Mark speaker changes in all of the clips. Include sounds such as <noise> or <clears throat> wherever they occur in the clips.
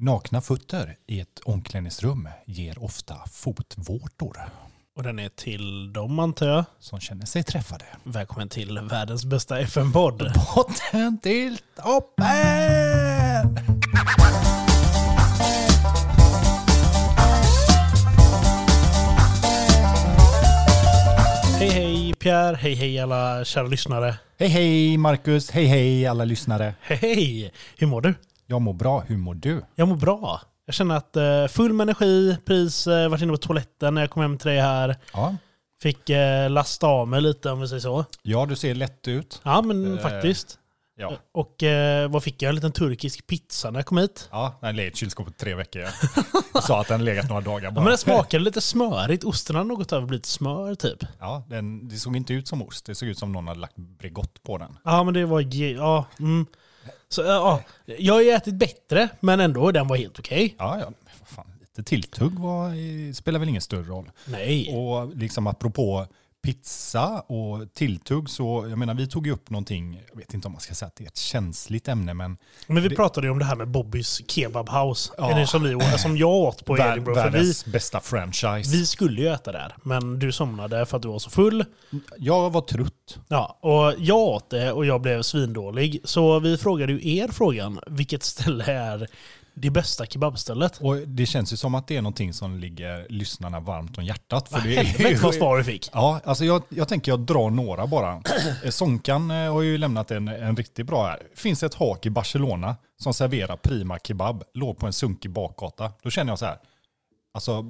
Speaker 1: Nakna fötter i ett omklädningsrum ger ofta fotvårtor
Speaker 2: Och den är till dem antar jag.
Speaker 1: som känner sig träffade.
Speaker 2: Välkommen till världens bästa FN-podd.
Speaker 1: Botten till toppen!
Speaker 2: Hej hej Pierre, hej hej alla kära lyssnare.
Speaker 1: Hej hej Marcus, hej hej alla lyssnare.
Speaker 2: Hej hej! Hur mår du?
Speaker 1: Jag mår bra, hur mår du?
Speaker 2: Jag mår bra. Jag känner att eh, full med energi, pris, eh, varit inne på toaletten när jag kom hem till dig här.
Speaker 1: Ja,
Speaker 2: Fick eh, lasta av mig lite om vi säger så.
Speaker 1: ja du ser lätt ut.
Speaker 2: Ja men
Speaker 1: Eh,
Speaker 2: faktiskt.
Speaker 1: Ja,
Speaker 2: Och eh, vad fick jag? En liten turkisk pizza när jag kom hit.
Speaker 1: ja den legat i kylskåpet tre veckor. Jag sa att den legat några dagar
Speaker 2: Ja,
Speaker 1: bara.
Speaker 2: men den smakade lite smörigt. Osten hade något blivit smör typ.
Speaker 1: Ja, den, det såg inte ut som ost. Det såg ut som någon hade lagt Bregott på den.
Speaker 2: Ja men det var... ge- Ja, mm. Så, ja, jag har ju ätit bättre men ändå den var helt okej.
Speaker 1: Ja, ja. vad Fan, lite tilltugg var, spelar väl ingen större roll.
Speaker 2: Nej.
Speaker 1: Och liksom apropå pizza och tilltugg så, jag menar vi tog ju upp någonting, jag vet inte om man ska säga att det är ett känsligt ämne men
Speaker 2: Men vi
Speaker 1: det-
Speaker 2: pratade ju om det här med Bobbys Kebab House.
Speaker 1: Ja.
Speaker 2: Det som, vi, som jag åt på
Speaker 1: vär,
Speaker 2: Edinburgh. För vi,
Speaker 1: världens bästa franchise.
Speaker 2: vi skulle ju äta där, men du somnade för att du var så full.
Speaker 1: Jag var trött.
Speaker 2: Ja, och jag åt det och jag blev svindålig. Så vi frågade ju er frågan, vilket ställe är det bästa kebabstället?
Speaker 1: Och det känns ju som att det är någonting som ligger lyssnarna varmt om hjärtat. För
Speaker 2: Vad
Speaker 1: det är
Speaker 2: helvete vad svar vi fick.
Speaker 1: Ja, alltså jag, jag tänker jag drar några bara. Eh, Sonkan eh, har ju lämnat en, en riktigt bra här. Finns ett hak i Barcelona som serverar prima kebab, låg på en sunkig bakgata. Då känner jag så här, alltså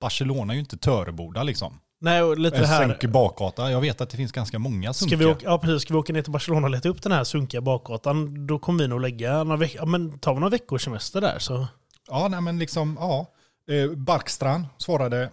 Speaker 1: Barcelona är ju inte Töreboda liksom.
Speaker 2: Nej, och lite
Speaker 1: En
Speaker 2: här.
Speaker 1: sunkig bakgata. Jag vet att det finns ganska många
Speaker 2: Ska
Speaker 1: sunkiga.
Speaker 2: vi, åka, ja, precis, ska vi åka ner till Barcelona och leta upp den här sunkiga bakgatan, då kommer vi nog lägga några veckor, ja, men tar vi några veckors semester där så.
Speaker 1: Ja, nej men liksom, ja. Eh, Barkstrand svarade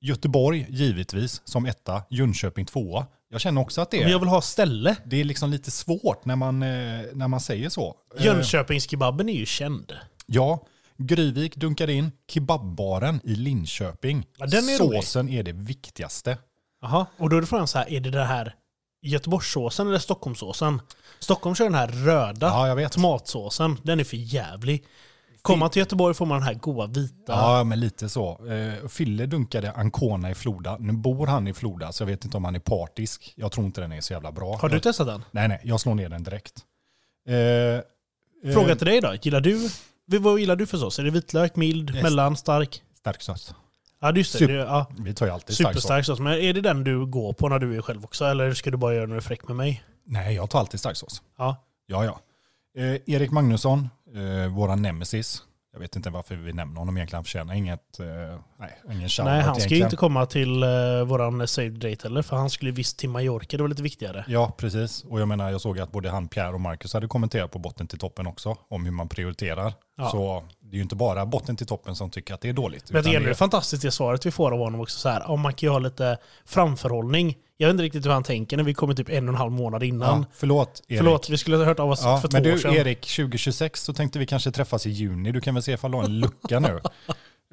Speaker 1: Göteborg givetvis som etta, Jönköping tvåa. Jag känner också att det
Speaker 2: Men jag
Speaker 1: är,
Speaker 2: vill ha ställe.
Speaker 1: det är liksom lite svårt när man, eh, när man säger så. Eh,
Speaker 2: Jönköpingskebaben är ju känd.
Speaker 1: Ja, Gryvik dunkar in kebabbaren i Linköping.
Speaker 2: Ja, är rolig.
Speaker 1: Såsen är det viktigaste.
Speaker 2: Jaha, och då är det frågan så här, är det det här Göteborgssåsen eller Stockholmssåsen? Stockholm kör den här röda
Speaker 1: Ja, jag vet.
Speaker 2: tomatsåsen. Den är för jävlig. Kommer man till Göteborg får man den här goa vita.
Speaker 1: Ja, men lite så. Eh, Fille dunkade Ancona i Floda. Nu bor han i Floda, så jag vet inte om han är partisk. Jag tror inte den är så jävla bra.
Speaker 2: Har du testat den?
Speaker 1: Nej, nej, jag slår ner den direkt. Eh,
Speaker 2: Fråga
Speaker 1: eh,
Speaker 2: till dig då. Gillar du, vad gillar du för sås? Är det vitlök, mild,
Speaker 1: Yes.
Speaker 2: mellan, stark?
Speaker 1: Stark sås.
Speaker 2: Ja, just det.
Speaker 1: Super-
Speaker 2: det ja,
Speaker 1: Vi tar ju alltid stark sås.
Speaker 2: sås. Men är det den du går på när du är själv också? Eller ska du bara göra när du är fräck med mig?
Speaker 1: Nej, jag tar alltid stark sås.
Speaker 2: Ja.
Speaker 1: Ja, ja. Eh, Erik Magnusson, eh, våran nemesis. Jag vet inte varför vi nämner honom egentligen. Han förtjänar inget, eh, nej, ingen shoutout
Speaker 2: Nej, han ska ju inte komma till uh, våran saved date heller. För han skulle visst till Mallorca. Det var lite viktigare.
Speaker 1: Ja, precis. Och jag menar, jag såg att både han, Pierre och Marcus hade kommenterat på botten till toppen också. Om hur man prioriterar.
Speaker 2: Ja.
Speaker 1: Så det är ju inte bara botten till toppen som tycker att det är dåligt.
Speaker 2: Men
Speaker 1: det
Speaker 2: är
Speaker 1: är-
Speaker 2: fantastiskt det svaret vi får av honom också. Så här, om man kan ju ha lite framförhållning. Jag vet inte riktigt hur han tänker när vi kommer typ en och en halv månad innan.
Speaker 1: ja, förlåt, Erik.
Speaker 2: Förlåt, vi skulle ha hört av oss
Speaker 1: Ja,
Speaker 2: för två
Speaker 1: men
Speaker 2: år
Speaker 1: du
Speaker 2: sedan.
Speaker 1: Erik, 2026 så tänkte vi kanske träffas i juni. Du kan väl se ifall du har en lucka nu. <laughs>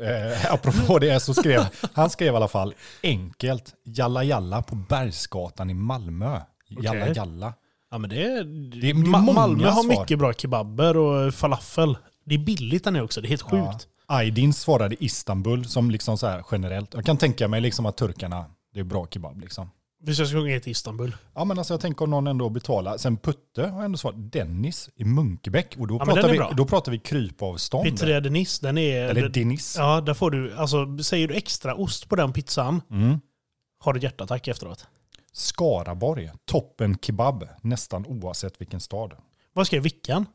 Speaker 1: Eh, apropå det så skrev han skrev i alla fall enkelt jalla jalla på Bergsgatan i Malmö. Jalla
Speaker 2: Okej.
Speaker 1: jalla.
Speaker 2: Ja, men det, är,
Speaker 1: det är
Speaker 2: Ma- Malmö har
Speaker 1: svar.
Speaker 2: mycket bra kebaber och falafel. Det är billigt där nere också. Det är helt sjukt.
Speaker 1: Ja. Aydin svarade Istanbul som liksom så här generellt. Jag kan tänka mig liksom att turkarna, det är bra kebab liksom.
Speaker 2: Vi ska sjunga till Istanbul.
Speaker 1: Ja men alltså jag tänker om någon ändå betalar. Sen Putte har ändå svarat Dennis i Munkebäck. Och då,
Speaker 2: Ja,
Speaker 1: pratar, vi,
Speaker 2: bra.
Speaker 1: då pratar vi krypavstånd.
Speaker 2: Pizzeria Denis, den är...
Speaker 1: Eller Dennis.
Speaker 2: Ja, där får du... Alltså, säger du extra ost på den pizzan
Speaker 1: Mm.
Speaker 2: har du hjärtattack efteråt.
Speaker 1: Skaraborg, toppen kebab, nästan oavsett vilken stad.
Speaker 2: Vad skrev Vickan?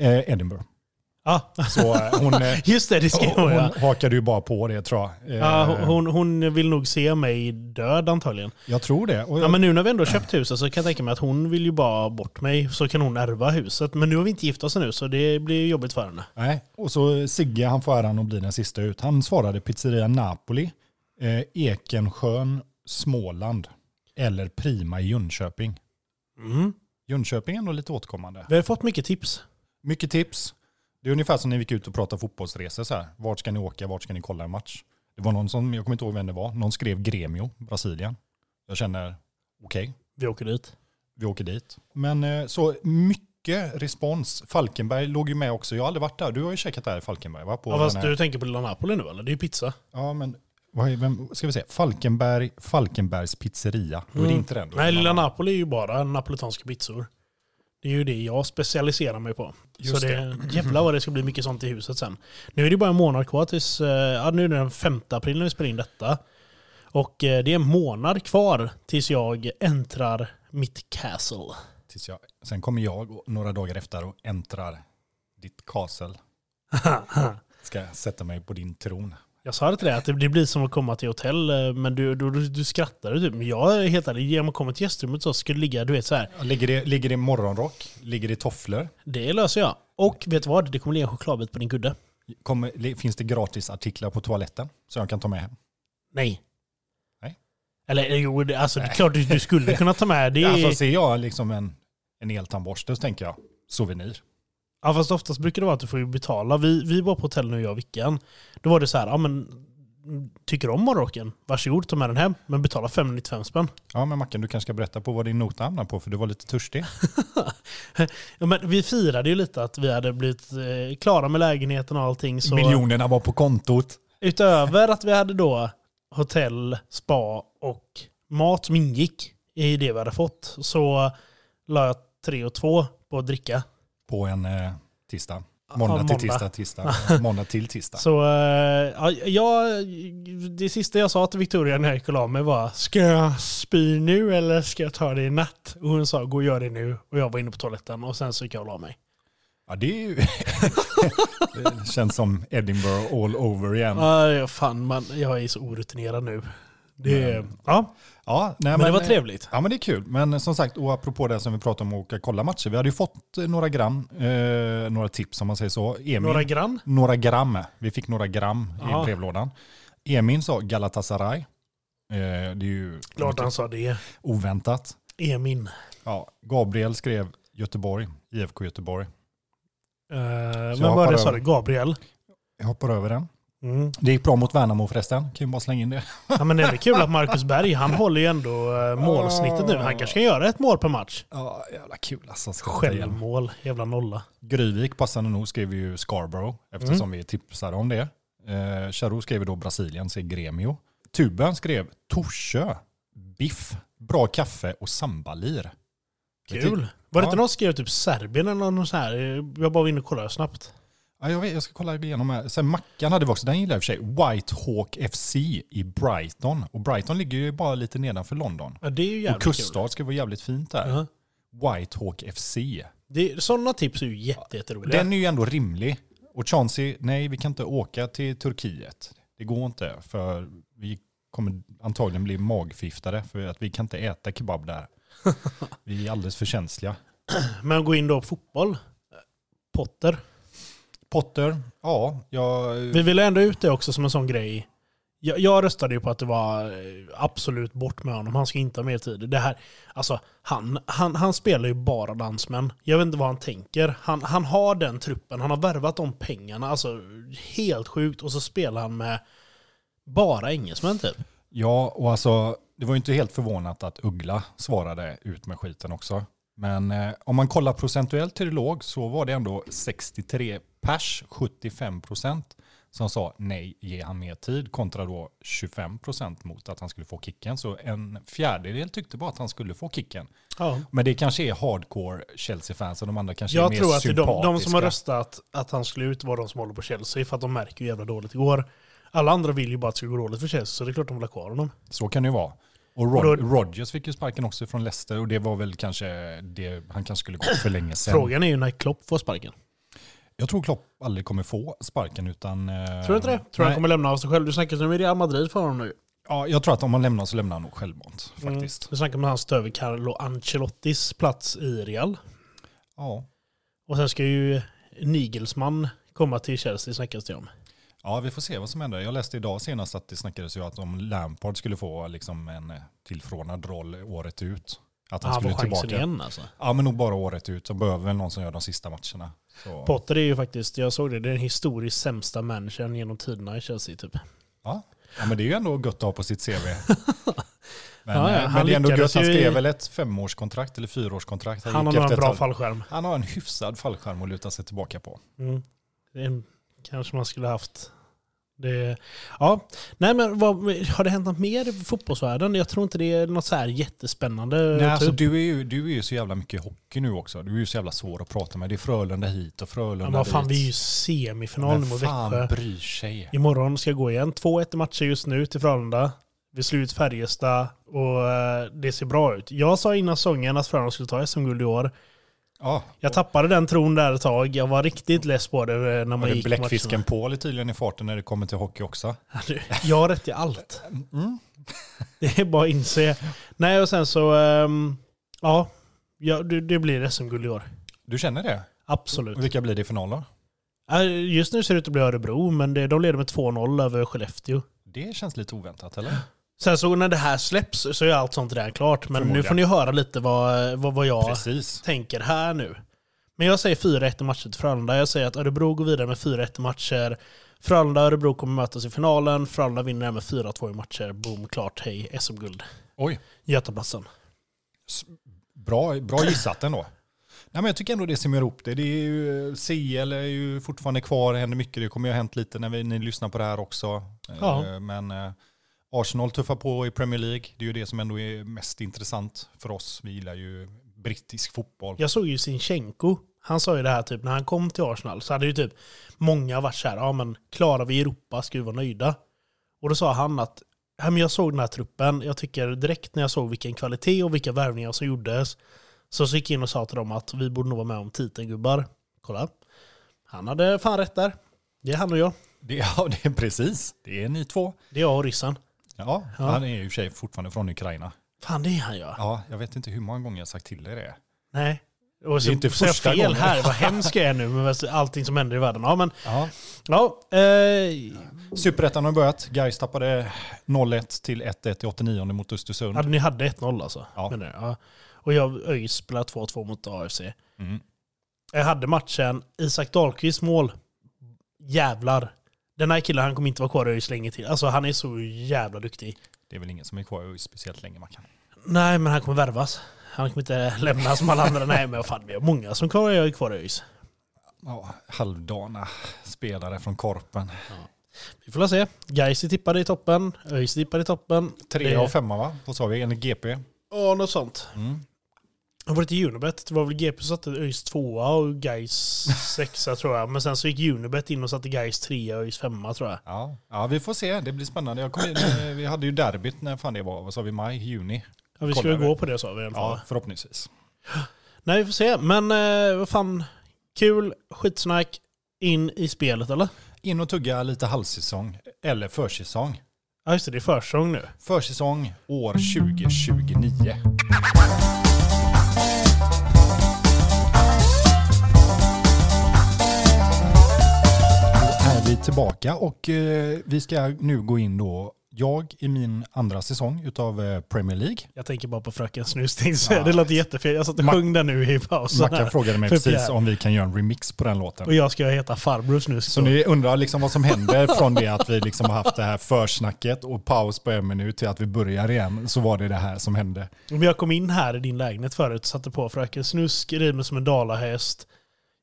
Speaker 1: Eh, Edinburgh.
Speaker 2: Ja,
Speaker 1: Så eh, hon, eh, <laughs>
Speaker 2: just det, det hon
Speaker 1: hon
Speaker 2: ja.
Speaker 1: hakade ju bara på det tror jag. Eh,
Speaker 2: ja hon, hon vill nog se mig död antagligen.
Speaker 1: Jag tror det. Jag,
Speaker 2: Ja, men nu när vi ändå köpt huset så kan jag tänka mig att hon vill ju bara bort mig så kan hon ärva huset. Men nu har vi inte gift oss ännu så det blir jobbigt för henne.
Speaker 1: nej. Och så Sigge, han får äran att bli den sista ut. Han svarade pizzeria Napoli, eh, Ekensjön, Småland eller Prima i Jönköping.
Speaker 2: Mm.
Speaker 1: Jönköping är ändå lite återkommande.
Speaker 2: Vi har fått mycket tips.
Speaker 1: Mycket tips. Det är ungefär som när vi gick ut och pratade fotbollsresor. Så här. Vart ska ni åka? Vart ska ni kolla en match? Det var någon som, jag kommer inte ihåg vem det var, någon skrev Gremio, Brasilien. Jag känner, okej,
Speaker 2: Vi åker dit.
Speaker 1: vi åker dit. Men eh, så mycket respons. Falkenberg låg ju med också. Jag har aldrig varit där. Du har ju checkat där i Falkenberg va? På
Speaker 2: Ja, fast du tänker på Lilla Napoli nu eller? Det är ju pizza.
Speaker 1: Ja, men vad är, vem, ska vi se? Falkenberg, Falkenbergs pizzeria. Då är det
Speaker 2: Mm.
Speaker 1: inte den.
Speaker 2: Nej, Lilla Napoli är ju bara napolitanska pizzor. Det är ju det jag specialiserar mig på.
Speaker 1: Just
Speaker 2: så det, jävlar vad det ska bli mycket sånt i huset sen. Nu är det bara en månad kvar tills, eh, ja, nu är det den 5 april när vi spelar in detta. Och eh, det är en månad kvar tills jag äntrar mitt castle.
Speaker 1: Tills jag, sen kommer jag några dagar efter och äntrar ditt castle. <laughs> Ska sätta mig på din tron.
Speaker 2: Jag sa det till dig, att det blir som att komma till hotell, eh, men du, du, du, du skrattade typ. Men jag är helt ärlig, genom att komma till gästrummet så ska det ligga, du vet så här.
Speaker 1: Ligger det, ligger det i morgonrock? Ligger det i tofflor?
Speaker 2: Det löser jag. Och vet du vad? Det kommer ligga en chokladbit på din kudde.
Speaker 1: Kommer, finns det gratis artiklar på toaletten som jag kan ta med hem?
Speaker 2: Nej.
Speaker 1: Nej.
Speaker 2: Eller eh, jo, alltså det är klart du, du skulle kunna ta med. Det <laughs> är,
Speaker 1: Alltså ser jag liksom en, en eltandborste så tänker jag souvenir.
Speaker 2: Ja, fast oftast brukar det vara att du får betala. Vi, vi var på hotell nu jag och Vickan. Då var det så här, ja men tycker om morgonrocken? Varsågod, ta med den hem. Men betala 595 spänn.
Speaker 1: Ja men Mackan du kanske ska berätta på vad din nota hamnar på för du var lite törstig. <laughs>
Speaker 2: Ja, men vi firade ju lite att vi hade blivit eh, klara med lägenheten och allting. Så
Speaker 1: Miljonerna var på kontot.
Speaker 2: utöver att vi hade då hotell, spa och mat som ingick i det vi hade fått så la jag 3 och 2 på att dricka.
Speaker 1: På en eh, tisdag.
Speaker 2: Ja,
Speaker 1: Måndag till
Speaker 2: måndag.
Speaker 1: tisdag, tisdag. <laughs> Måndag till tisdag.
Speaker 2: Så eh, ja, det sista jag sa till Victoria när jag gick och la mig var Ska jag spy nu eller ska jag ta det i natt? Och hon sa gå och gör det nu. Och jag var inne på toaletten och sen så gick jag och la mig.
Speaker 1: Ja, det, ju <laughs> det känns som Edinburgh all over igen.
Speaker 2: Ja, fan man, jag är så orutinerad nu. Det,
Speaker 1: Men-
Speaker 2: ja,
Speaker 1: Ja, nej,
Speaker 2: men det var trevligt.
Speaker 1: Ja men det är kul. Men som sagt, och apropå det som vi pratade om att åka och kolla matcher. Vi hade ju fått eh, några gram, eh, några tips om man säger så. Emil,
Speaker 2: Några
Speaker 1: några,
Speaker 2: grann.
Speaker 1: gram. Vi fick några gram
Speaker 2: Ja.
Speaker 1: i brevlådan. Emin sa Galatasaray. Eh, det är ju
Speaker 2: Klart han sa det.
Speaker 1: oväntat.
Speaker 2: Emin.
Speaker 1: Ja, Gabriel skrev Göteborg, IFK Göteborg.
Speaker 2: Uh, men vad
Speaker 1: hoppar
Speaker 2: det sa du? Gabriel?
Speaker 1: Jag hoppar över den.
Speaker 2: Mm.
Speaker 1: Det gick bra mot Värnamo förresten. Kan ju bara slänga in det. <laughs>
Speaker 2: Ja, men det är kul att Marcus Berg, han håller ju ändå eh, målsnittet nu. Han kanske kan göra ett mål per match.
Speaker 1: Ja, jävla kul alltså.
Speaker 2: Självmål, jävla nolla.
Speaker 1: Gryvik, passande nog, skrev ju Scarborough eftersom vi tipsade om det. Eh, Charo skrev då Brasilien, säger Gremio. Tuben skrev Torsö, biff, bra kaffe och sambalir.
Speaker 2: Kul. Var det
Speaker 1: Ja.
Speaker 2: inte någon som skrev typ Serbien eller något så här? Jag bara var inne och kollade snabbt.
Speaker 1: Ja, jag, vet, jag ska kolla igenom här. Sen Mackan hade vi också, den gillar jag i och för sig. White Hawk FC i Brighton. Och Brighton ligger ju bara lite nedanför London.
Speaker 2: Ja, det är ju
Speaker 1: Och
Speaker 2: jävligt kul.
Speaker 1: kuststad ska vara jävligt fint där.
Speaker 2: Ja.
Speaker 1: White Hawk FC.
Speaker 2: Det, sådana tips är ju jätte, jätteroliga.
Speaker 1: Den är ju ändå rimlig. Och Chauncey, nej vi kan inte åka till Turkiet. Det går inte för vi kommer antagligen bli magförgiftade för att vi kan inte äta kebab där. <laughs> Vi är alldeles för känsliga.
Speaker 2: Men gå in då på fotboll. Potter.
Speaker 1: Potter, ja, jag...
Speaker 2: Vi ville ändå ut det också som en sån grej. Jag, jag röstade ju på att det var eh, absolut bort med honom. Han ska inte ha mer tid. Det här, alltså, han, han, han spelar ju bara dansmän. Jag vet inte vad han tänker. Han, han har den truppen. Han har värvat de pengarna. Alltså, helt sjukt. Och så spelar han med bara engelsmän typ.
Speaker 1: Ja, och alltså det var ju inte helt förvånat att Uggla svarade ut med skiten också. Men eh, om man kollar procentuellt hur det låg så var det ändå 63 pers, 75 procent som sa nej, ge han mer tid kontra då 25 procent mot att han skulle få kicken. Så en fjärdedel tyckte bara att han skulle få kicken.
Speaker 2: Ja.
Speaker 1: Men det kanske är hardcore Chelsea-fans och de andra kanske är
Speaker 2: Jag
Speaker 1: mer
Speaker 2: tror att det är de, de som
Speaker 1: sympatiska.
Speaker 2: har röstat att han skulle ut var de som håller på Chelsea. För att de märker ju jävla dåligt igår. Alla andra vill ju bara att det ska gå dåligt för Chelsea. Så det är klart de vill ha kvar honom.
Speaker 1: Så kan det ju vara. Och Rod-
Speaker 2: Och då-
Speaker 1: Rodgers fick ju sparken också från Leicester och det var väl kanske det han kanske skulle gå för länge sedan.
Speaker 2: Frågan är ju när Klopp får sparken.
Speaker 1: Jag tror Klopp aldrig kommer få sparken utan... eh,
Speaker 2: Tror du inte det? Tror du han
Speaker 1: nej.
Speaker 2: kommer lämna av sig själv? Du snackar med Real Madrid för honom nu.
Speaker 1: Ja, jag tror att om han lämnar så lämnar han nog självmant
Speaker 2: Mm.
Speaker 1: faktiskt.
Speaker 2: Du snackar med hans över Carlo Ancelottis plats i Real.
Speaker 1: Ja.
Speaker 2: Och sen ska ju Nigelsmann komma till Chelsea snackas det om.
Speaker 1: Ja, vi får se vad som händer. Jag läste idag senast att det snackades ju att om Lampard skulle få liksom en eh, tillförordnad roll året ut. Att han
Speaker 2: Han
Speaker 1: skulle tillbaka.
Speaker 2: igen alltså.
Speaker 1: Ja, men nog bara året ut. Så behöver väl någon som gör de sista matcherna. Så,
Speaker 2: Potter är ju faktiskt, jag såg det, det är den historiskt sämsta managern genom tiderna i Chelsea typ.
Speaker 1: ja. ja, men det är ju ändå gött att ha på sitt CV. <laughs> Men,
Speaker 2: Ja, ja,
Speaker 1: eh,
Speaker 2: han
Speaker 1: men det är ändå gött. Han
Speaker 2: i-
Speaker 1: skrev väl ett femårskontrakt eller fyraårskontrakt.
Speaker 2: Han har nog
Speaker 1: efter
Speaker 2: en
Speaker 1: ett
Speaker 2: bra
Speaker 1: tag.
Speaker 2: fallskärm.
Speaker 1: Han har en hyfsad fallskärm att luta sig tillbaka på.
Speaker 2: Mm. Det är- kanske man skulle haft. Det, ja, nej men vad, har det hänt något mer i fotbollsvärlden? Jag tror inte det är något så här jättespännande.
Speaker 1: Nej, alltså,
Speaker 2: upp.
Speaker 1: du, är ju, du är ju så jävla mycket hockey nu också. Du är ju så jävla svår att prata med. Det är Frölunda hit och Frölunda
Speaker 2: ja, men fan,
Speaker 1: dit.
Speaker 2: vi är ju semifinal mot
Speaker 1: fan
Speaker 2: Växjö.
Speaker 1: bryr sig?
Speaker 2: Imorgon ska jag gå igen. 2-1 i matcher just nu till Frölunda. Vi slår ut Färjestad och eh, det ser bra ut. Jag sa innan säsongen att Frölunda skulle ta SM-guld i år.
Speaker 1: Ja,
Speaker 2: Jag tappade den tron där ett tag. Jag var riktigt less på det eh, när man
Speaker 1: det
Speaker 2: gick på matcherna.
Speaker 1: bläckfisken Paul är tydligen i farten när det kommer till hockey också.
Speaker 2: Jag har rätt i allt. <laughs>
Speaker 1: Mm.
Speaker 2: Det är bara att inse. Nej, och sen så... ehm, ja, det, det blir SM-guld i år.
Speaker 1: Du känner det?
Speaker 2: Absolut.
Speaker 1: Vilka blir det i finaler?
Speaker 2: Äh, Just nu ser det ut att bli Örebro, men de leder med 2-0 över Skellefteå.
Speaker 1: Det känns lite oväntat, eller?
Speaker 2: Sen så när det här släpps så är allt sånt där klart. Men nu får ni höra lite vad, vad, vad jag
Speaker 1: Precis.
Speaker 2: tänker här nu. Men jag säger 4-1 i matcher till Frölunda. Jag säger att Örebro går vidare med 4-1 i matcher. Frölunda och Örebro kommer mötas i finalen. Frölunda vinner med 4-2 i matcher. Boom, klart. Hej, SM-guld.
Speaker 1: Oj,
Speaker 2: Götaplatsen.
Speaker 1: bra, bra gissat ändå. Nej, men jag tycker ändå det som gör ihop det. det är ju, CL är ju fortfarande kvar, händer mycket. Det kommer ju ha hänt lite när vi, ni lyssnar på det här också.
Speaker 2: Ja.
Speaker 1: Eh, Men eh, Arsenal tuffar på i Premier League. Det är ju det som ändå är mest intressant för oss. Vi gillar ju brittisk fotboll.
Speaker 2: Jag såg ju Sinchenko. Han sa ju det här typ när han kom till Arsenal så hade ju typ många varit så här, ja men klarar vi Europa ska vi vara nöjda. Och då sa han att, ja, men jag såg den här truppen, jag tycker direkt när jag såg vilken kvalitet och vilka värvningar som gjordes så, så gick jag in och sa till dem att vi borde nog vara med om titelgubbar. Kolla. Han hade fan rätt där. Det är han och jag.
Speaker 1: Det, <laughs> ja, det är precis. Det är ni två.
Speaker 2: Det är jag och Rissan.
Speaker 1: Ja,
Speaker 2: Ja.
Speaker 1: han är ju i och för sig fortfarande från Ukraina.
Speaker 2: Fan det är han ja.
Speaker 1: Ja, jag vet inte hur många gånger jag har sagt till er det.
Speaker 2: Nej. Och så,
Speaker 1: Det är inte
Speaker 2: så jag
Speaker 1: första
Speaker 2: fel
Speaker 1: gången.
Speaker 2: här, vad hemskt jag är nu med allting som händer i världen. Ja men,
Speaker 1: Ja.
Speaker 2: ja. Eh,
Speaker 1: Superettan har börjat. Gais tappade 0-1 till 1-1 i 89 mot Östersund.
Speaker 2: Hade ni hade 1-0 alltså?
Speaker 1: Ja.
Speaker 2: Menar ja. Och jag ÖIS spelade 2-2 mot AFC.
Speaker 1: Mm.
Speaker 2: Jag hade matchen, Isak Dahlqvist mål. Jävlar. Den här killen han kommer inte vara kvar i ÖIS länge till. Alltså han är så jävla duktig.
Speaker 1: Det är väl ingen som är kvar i ÖIS speciellt länge, Mackan.
Speaker 2: Nej men han kommer värvas. Han kommer inte <laughs> lämna som alla andra. Nej men fan vi har många som kvar är kvar i ÖIS.
Speaker 1: Ja, halvdana spelare från Korpen.
Speaker 2: Vi får la se. Gais är tippade i toppen. ÖIS tippade i toppen.
Speaker 1: Tre av femma va? Vad sa vi? Enligt GP.
Speaker 2: Ja, något sånt.
Speaker 1: Mm.
Speaker 2: Jag var lite Unibet. Det var väl GP som satte ÖIS tvåa och Gais <laughs> sexa tror jag. Men sen så gick Unibet in och satte Gais trea och ÖIS femma tror jag.
Speaker 1: Ja. ja, vi får se. Det blir spännande. In, eh, vi hade ju derbyt när fan det var. Vad sa vi? Maj? Juni?
Speaker 2: Ja, vi skulle gå på det sa vi i alla fall.
Speaker 1: Ja, förhoppningsvis.
Speaker 2: Nej, vi får se. Men eh, vad fan. Kul, skitsnack. In i spelet eller?
Speaker 1: In och tugga lite halvsäsong. Eller försäsong.
Speaker 2: Ja just det, det är försäsong nu.
Speaker 1: Försäsong år 2029. Vi tillbaka och eh, vi ska nu gå in då, jag i min andra säsong utav eh, Premier League.
Speaker 2: Jag tänker bara på Fröken Snus. tänkte jag
Speaker 1: Ja.
Speaker 2: Det låter jättefel. Jag satt och
Speaker 1: Ma-
Speaker 2: sjöng den nu i pausen.
Speaker 1: Mackan frågade mig precis
Speaker 2: Pierre.
Speaker 1: om vi kan göra en remix på den låten.
Speaker 2: Och jag ska heta Farbror Snus.
Speaker 1: Så ni undrar liksom vad som händer från det att vi liksom har haft det här försnacket och paus på en minut till att vi börjar igen. Så var det det här som hände.
Speaker 2: Men jag kom in här i din lägenhet förut och satte på Fröken Snusk, rider som en dalahäst.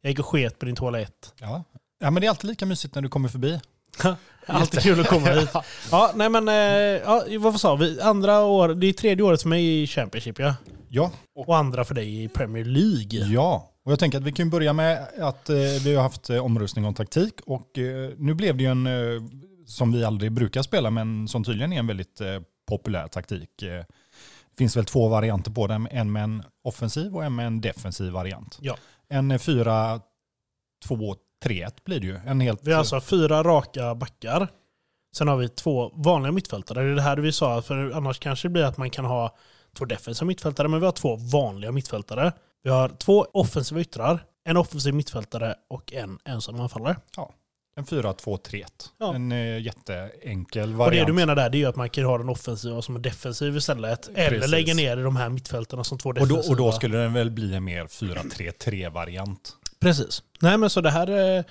Speaker 2: Jag gick och sket på din toalett.
Speaker 1: Ja. Ja, men det är alltid lika mysigt när du kommer förbi. <laughs>
Speaker 2: Alltid kul att komma hit. <laughs> Ja, nej men, eh, ja, vad sa vi? Andra år, det är tredje året för mig i Championship ja.
Speaker 1: Ja,
Speaker 2: Och andra för dig i Premier League.
Speaker 1: ja. Och jag tänker att vi kan börja med att eh, vi har haft eh, omröstning om taktik och eh, nu blev det ju en, eh, som vi aldrig brukar spela, men som tydligen är en väldigt eh, populär taktik. Det finns väl två varianter på den, en med en offensiv och en med en defensiv variant.
Speaker 2: Ja.
Speaker 1: En 4-2-3-1 blir det ju. En helt,
Speaker 2: Vi har alltså fyra raka backar. Sen har vi två vanliga mittfältare. Det är det här vi sa, för annars kanske det blir att man kan ha två defensiva mittfältare, men vi har två vanliga mittfältare. Vi har två offensiva yttrar, en offensiv mittfältare och en ensam anfallare.
Speaker 1: En 4-2-3-1.
Speaker 2: Ja.
Speaker 1: En eh, jätteenkel
Speaker 2: Och
Speaker 1: variant.
Speaker 2: det du menar där det är ju att man kan ha den offensiva som en defensiv istället. Eller
Speaker 1: Precis.
Speaker 2: lägga ner de här mittfältarna som två
Speaker 1: och,
Speaker 2: defensiva.
Speaker 1: då, och då skulle den väl bli en mer 4-3-3-variant.
Speaker 2: Precis. Nej men så det här, eh,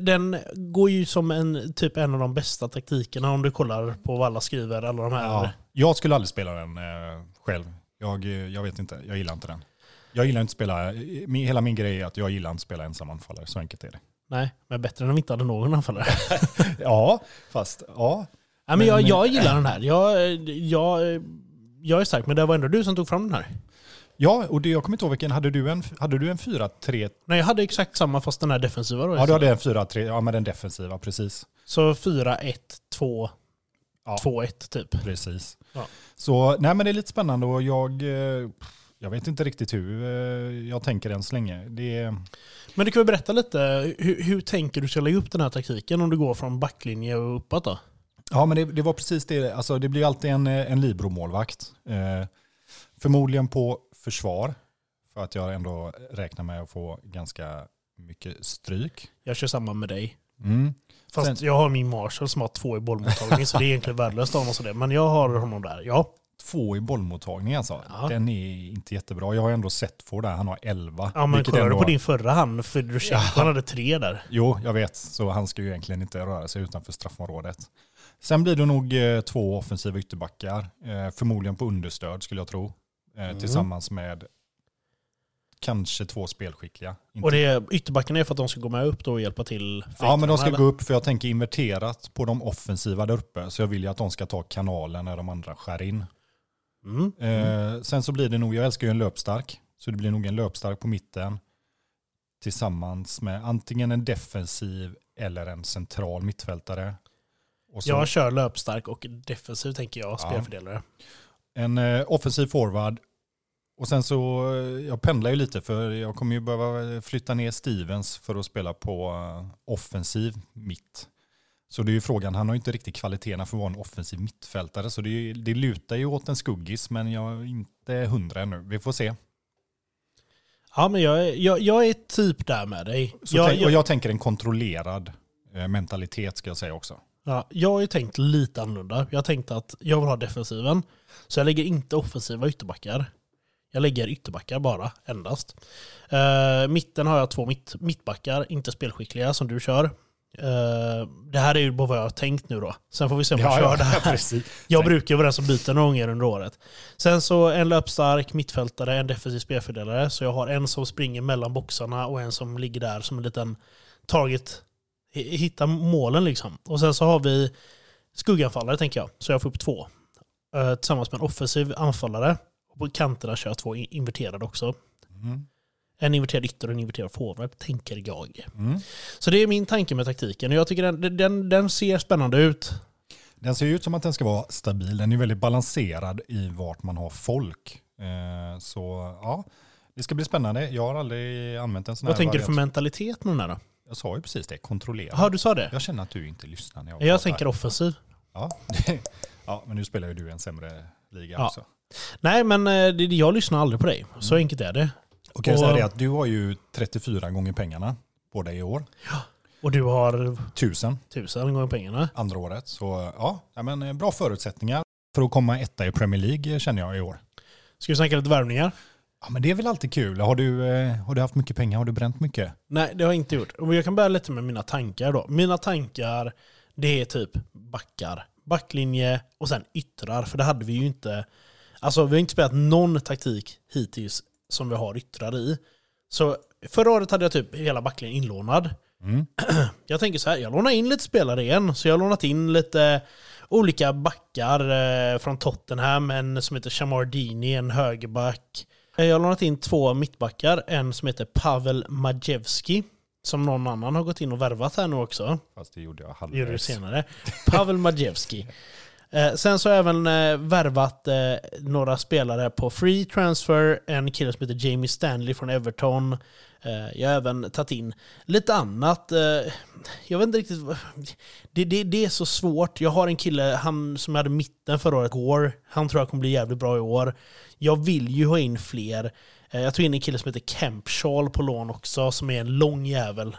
Speaker 2: Den går ju som en, typ en av de bästa taktikerna om du kollar på vad alla skriver, alla de här.
Speaker 1: Ja, jag skulle aldrig spela den eh, själv. Jag, eh, jag vet inte, jag gillar inte den. Jag gillar inte spela, hela min grej är att jag gillar inte att spela ensam anfallare, så enkelt är det.
Speaker 2: Nej, men bättre än om vi inte hade någon anfallare. <laughs>
Speaker 1: Ja, fast ja.
Speaker 2: Nej, men jag, jag gillar den här. Jag, jag, jag är stark, men det var ändå du som tog fram den här.
Speaker 1: Ja, och det, jag kommer inte ihåg vilken, hade du en, hade du en 4-3?
Speaker 2: Nej, jag hade exakt samma fast den här defensiva då.
Speaker 1: Ja, du hade en 4-3, ja men den defensiva, precis.
Speaker 2: Så 4, 1, 2,
Speaker 1: Ja.
Speaker 2: 2, 1 typ.
Speaker 1: Precis.
Speaker 2: Ja.
Speaker 1: Så nej men det är lite spännande och jag, eh, jag vet inte riktigt hur eh, jag tänker än så länge. Det
Speaker 2: Men du kan väl berätta lite, hur, hur tänker du ska lägga upp den här taktiken om du går från backlinje och uppåt då?
Speaker 1: ja men det, det var precis det, alltså det blir alltid en, eh, en Libro-målvakt. Eh, förmodligen på försvar, för att jag ändå räknar med att få ganska mycket stryk.
Speaker 2: Jag kör samma med dig.
Speaker 1: Mm.
Speaker 2: Fast
Speaker 1: Sen-
Speaker 2: jag har min Marshall som har två i bollmottagning så det är egentligen värdelöst av honom sådär. Men jag har honom där, ja.
Speaker 1: Två i bollmottagning alltså.
Speaker 2: Ja.
Speaker 1: Den är inte jättebra. Jag har ändå sett för där, han har 11.
Speaker 2: Ja men du
Speaker 1: ändå-
Speaker 2: på din förra hand, Fedorchenko, han hade tre där.
Speaker 1: Jo, jag vet. Så han ska ju egentligen inte röra sig utanför straffområdet. Sen blir det nog eh, två offensiva ytterbackar. Eh, förmodligen på understöd skulle jag tro. Eh,
Speaker 2: Mm.
Speaker 1: Tillsammans med kanske två spelskickliga. Inte-
Speaker 2: Och det ytterbackarna är för att de ska gå med upp då och hjälpa till
Speaker 1: ja, men de ska
Speaker 2: eller?
Speaker 1: gå upp för jag tänker inverterat på de offensiva där uppe. Så jag vill ju att de ska ta kanalen när de andra skär in.
Speaker 2: Mm.
Speaker 1: Eh, sen så blir det nog, jag älskar ju en löpstark. Så det blir nog en löpstark på mitten. Tillsammans med antingen en defensiv eller en central mittfältare. Så
Speaker 2: Jag kör löpstark och defensiv tänker jag, spelfördelare.
Speaker 1: En eh, offensiv forward. Och sen så, eh, jag pendlar ju lite för jag kommer ju behöva flytta ner Stevens för att spela på eh, offensiv mitt. Så det är ju frågan, han har ju inte riktigt kvaliteterna för att vara en offensiv mittfältare. Så det, är det lutar ju åt en skuggis, men jag är inte hundra ännu. Vi får se.
Speaker 2: Ja men jag, är- jag, jag är typ där med dig. Jag,
Speaker 1: tänk, och jag tänker en kontrollerad mentalitet ska jag säga också.
Speaker 2: Ja, jag har ju tänkt lite annorlunda. Jag har tänkt att jag vill ha defensiven. Så jag lägger inte offensiva ytterbackar. Jag lägger ytterbackar bara, endast. Uh, mitten har jag två mitt, mittbackar, inte spelskickliga som du kör. Eh, det här är ju bara vad jag har tänkt nu då. Sen får vi se om jag kör det här. <laughs>
Speaker 1: precis.
Speaker 2: Jag brukar vara den som byter några gånger under året. Sen så en löpstark mittfältare, en defensiv spelfördelare. Så jag har en som springer mellan boxarna och en som ligger där som en liten target. Hitta målen liksom. Och sen så har vi skugganfallare tänker jag. Så jag får upp två. Eh, tillsammans med en offensiv anfallare. Och på kanterna kör jag två in- inverterade också.
Speaker 1: Mm.
Speaker 2: En inverterad ytter och en inverterad forward, tänker jag.
Speaker 1: Mm.
Speaker 2: Så det är min tanke med taktiken. Och jag tycker den, den, den ser spännande ut.
Speaker 1: Den ser ut som att den ska vara stabil. Den är väldigt balanserad i vart man har folk. Eh, så ja, det ska bli spännande. Jag har aldrig använt en sån
Speaker 2: Vad
Speaker 1: här
Speaker 2: tänker du för
Speaker 1: variant.
Speaker 2: mentalitet med den här då?
Speaker 1: Jag sa ju precis det, kontrollera.
Speaker 2: Jaha, du sa det?
Speaker 1: Jag känner att du inte lyssnar när jag,
Speaker 2: Jag
Speaker 1: pratar.
Speaker 2: tänker offensiv.
Speaker 1: Ja. <laughs> ja, men nu spelar ju du en sämre liga
Speaker 2: Ja.
Speaker 1: också.
Speaker 2: Nej, men eh, jag lyssnar aldrig på dig. Så enkelt är det.
Speaker 1: Och jag säga det att du har ju 34 gånger pengarna på dig i år.
Speaker 2: Och du har
Speaker 1: Tusen
Speaker 2: tusen gånger pengarna. andra
Speaker 1: året. Så ja, ja, men eh, bra förutsättningar för att komma etta i Premier League eh, känner jag i år.
Speaker 2: Ska vi snacka lite värvningar?
Speaker 1: Ja, men det är väl alltid kul. Har du, eh, har du haft mycket pengar? Har du bränt mycket?
Speaker 2: Nej, det har jag inte gjort. Och jag kan börja lite med mina tankar då. Mina tankar, det är typ backar. Backlinje och sen yttrar. För det hade vi ju inte... Alltså vi har inte spelat någon taktik hittills som vi har yttrar i. Så förra året hade jag typ hela backlinjen inlånad.
Speaker 1: Mm. <clears throat>
Speaker 2: Jag tänker så här, jag lånar in lite spelare igen. Så jag har lånat in lite olika backar eh, från Tottenham. En som heter Shamardini, en högerback. Eh, Jag har lånat in två mittbackar. En som heter Pavel Majewski. Som någon annan har gått in och värvat här nu också.
Speaker 1: Fast det gjorde jag
Speaker 2: Det gjorde du
Speaker 1: halvvägs.
Speaker 2: senare. Pavel Majewski. <laughs> Eh, sen så har jag även eh, värvat eh, några spelare på free transfer. En kille som heter Jamie Stanley från Everton. Eh, jag har även tagit in lite annat. Eh, jag vet inte riktigt. Det, det, det är så svårt. Jag har en kille han som jag hade mitten förra året, Gore. Han tror jag kommer bli jävligt bra i år. Jag vill ju ha in fler. Eh, jag tog in en kille som heter Kempshaw på lån också, som är en lång jävel.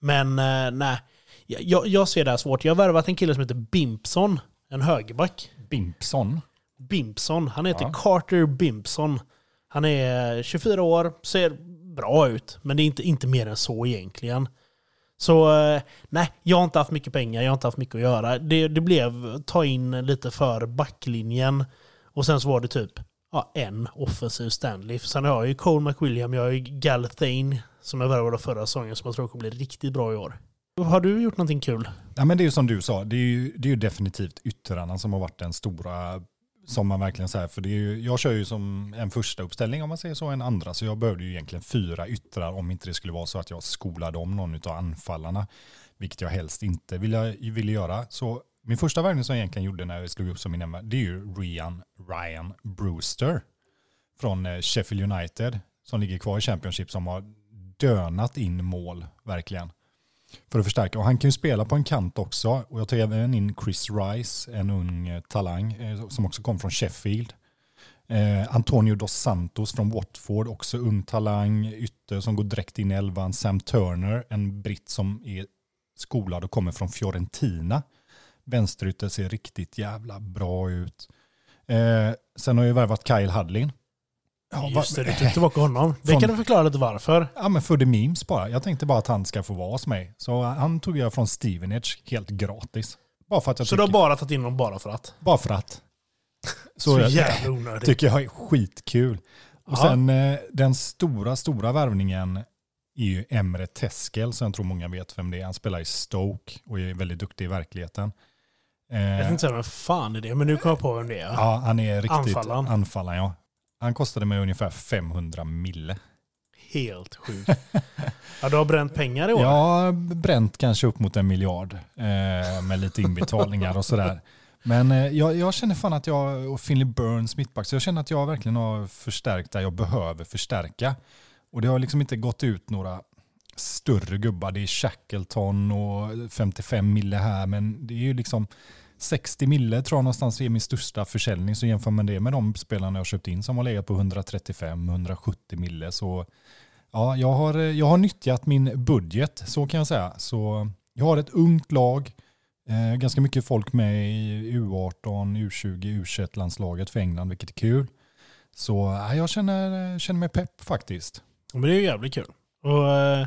Speaker 2: Men nej, jag- jag, jag ser det här svårt. Jag har värvat en kille som heter Bimpson, en högerback.
Speaker 1: Bimpson.
Speaker 2: Bimpson, han heter
Speaker 1: Ja.
Speaker 2: Carter Bimpson. Han är 24 år, ser bra ut, men det är inte, inte mer än så egentligen. Så eh, nej, jag har inte haft mycket pengar, jag har inte haft mycket att göra. Det, det blev ta in lite för backlinjen och sen så var det typ ja, en offensiv Stanley. Sen har jag ju Cole McWilliam, jag har ju Galthane som jag värvade förra säsongen som jag tror kommer bli riktigt bra i år. Har du gjort någonting kul?
Speaker 1: Ja, men det är ju som du sa, det är ju, det är ju definitivt yttrarna som har varit den stora, som man verkligen säger, för det är ju, jag kör ju som en första uppställning om man säger så, en andra, så jag behövde ju egentligen fyra yttrar om inte det skulle vara så att jag skolade om någon av anfallarna, vilket jag helst inte ville, ville göra. Så min första värvning som jag egentligen gjorde när jag slog upp som min nämnare, det är ju Ryan, Ryan Brewster från eh, Sheffield United, som ligger kvar i Championship, som har dönat in mål, verkligen för att förstärka. Och han kan ju spela på en kant också. Och jag tar även in Chris Rice, en ung eh, talang eh, som också kom från Sheffield. Eh, Antonio dos Santos från Watford, också ung talang, ytter som går direkt in i elvan. Sam Turner, en britt som är skolad och kommer från Fiorentina. Vänsterytter ser riktigt jävla bra ut. Eh, sen har jag värvat Kyle Hudlin
Speaker 2: Ja, Just det, du tog tillbaka honom. Det kan du förklara lite varför.
Speaker 1: Ja, men för the memes bara. Jag tänkte bara att han ska få vara hos mig. Så han tog jag från Stevenage helt gratis. Bara för att jag
Speaker 2: Så tycker... du har bara tagit in honom bara för att?
Speaker 1: Bara för att. <laughs>
Speaker 2: Så, Så jävla onödigt.
Speaker 1: tycker jag är skitkul. Och Aha. sen eh, den stora, stora värvningen är ju Emre Teskel, som jag tror många vet vem det är. Han spelar i Stoke och är väldigt duktig i verkligheten.
Speaker 2: Jag tänkte säga, vem fan är det? Men nu kommer jag på vem det är.
Speaker 1: Ja, han är riktigt anfallaren. anfallaren ja. Han kostade mig ungefär 500 mille.
Speaker 2: Helt sjukt. <laughs> ja, du har bränt pengar i år?
Speaker 1: Jag har bränt kanske upp mot en miljard eh, med lite inbetalningar och sådär. Men eh, jag, jag, känner fan att jag, och Finley Burns mittback, så jag känner att jag verkligen har förstärkt där jag behöver förstärka. Och det har liksom inte gått ut några större gubbar. Det är Shackleton och 55 mille här, men det är ju liksom 60 mille tror jag någonstans är min största försäljning. Så jämför man det med de spelarna jag köpt in som har legat på 135-170 mille. Så ja, jag har, jag har nyttjat min budget, så kan jag säga. Så jag har ett ungt lag, eh, ganska mycket folk med i U18, U20, U21-landslaget för England, vilket är kul. Så ja, jag känner, känner mig pepp faktiskt.
Speaker 2: Men det är jävligt kul. Och, eh,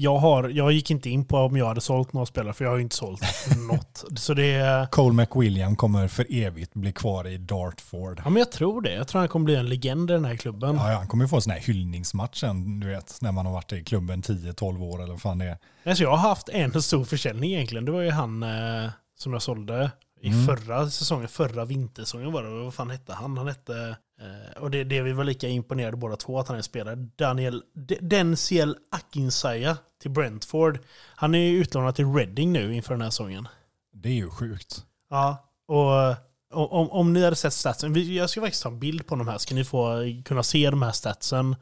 Speaker 2: jag, har, jag gick inte in på om jag hade sålt några spelare, för jag har ju inte sålt <laughs> något. Så det är...
Speaker 1: Cole McWilliam kommer för evigt bli kvar i Dartford.
Speaker 2: Ja, men jag tror det. Jag tror han kommer bli en legend i den här klubben.
Speaker 1: Ja, ja han kommer få en sån här hyllningsmatchen, du vet, när man har varit i klubben 10-12 år eller vad fan det är.
Speaker 2: Alltså, jag har haft en stor försäljning egentligen. Det var ju han eh, som jag sålde i mm. förra säsongen, förra vintersäsongen var det. Vad fan hette han? Han hette och det, det vi var lika imponerade båda två att han är spelare. Daniel Denziel Akinsaya till Brentford. Han är utlånad till Reading nu inför den här säsongen.
Speaker 1: Det är ju sjukt.
Speaker 2: Ja, och om, om ni hade sett statsen, jag ska faktiskt ta en bild på de här, ska ni få kunna se de här statsen.